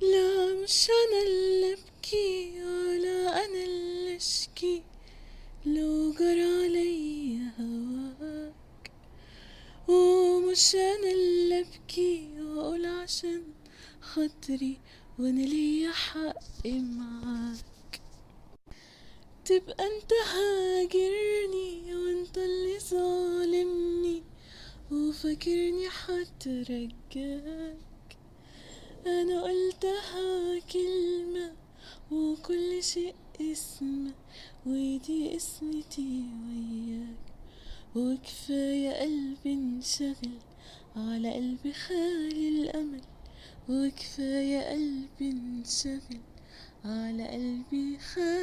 لا مش أنا اللي أبكي ولا أنا اللي أشكي لو جرى علي هواك. ومش أنا اللي أبكي وأقول عشان خاطري وأنا ليا حق معاك. تبقى أنت هاجرني وأنت اللي ظالمني وفاكرني حترجاك أنا قلتها كلمة وكل شيء اسم ودي اسمتي وياك. وكفاية قلبي انشغل على قلبي خالي الأمل. وكفاية قلبي انشغل على قلبي خالي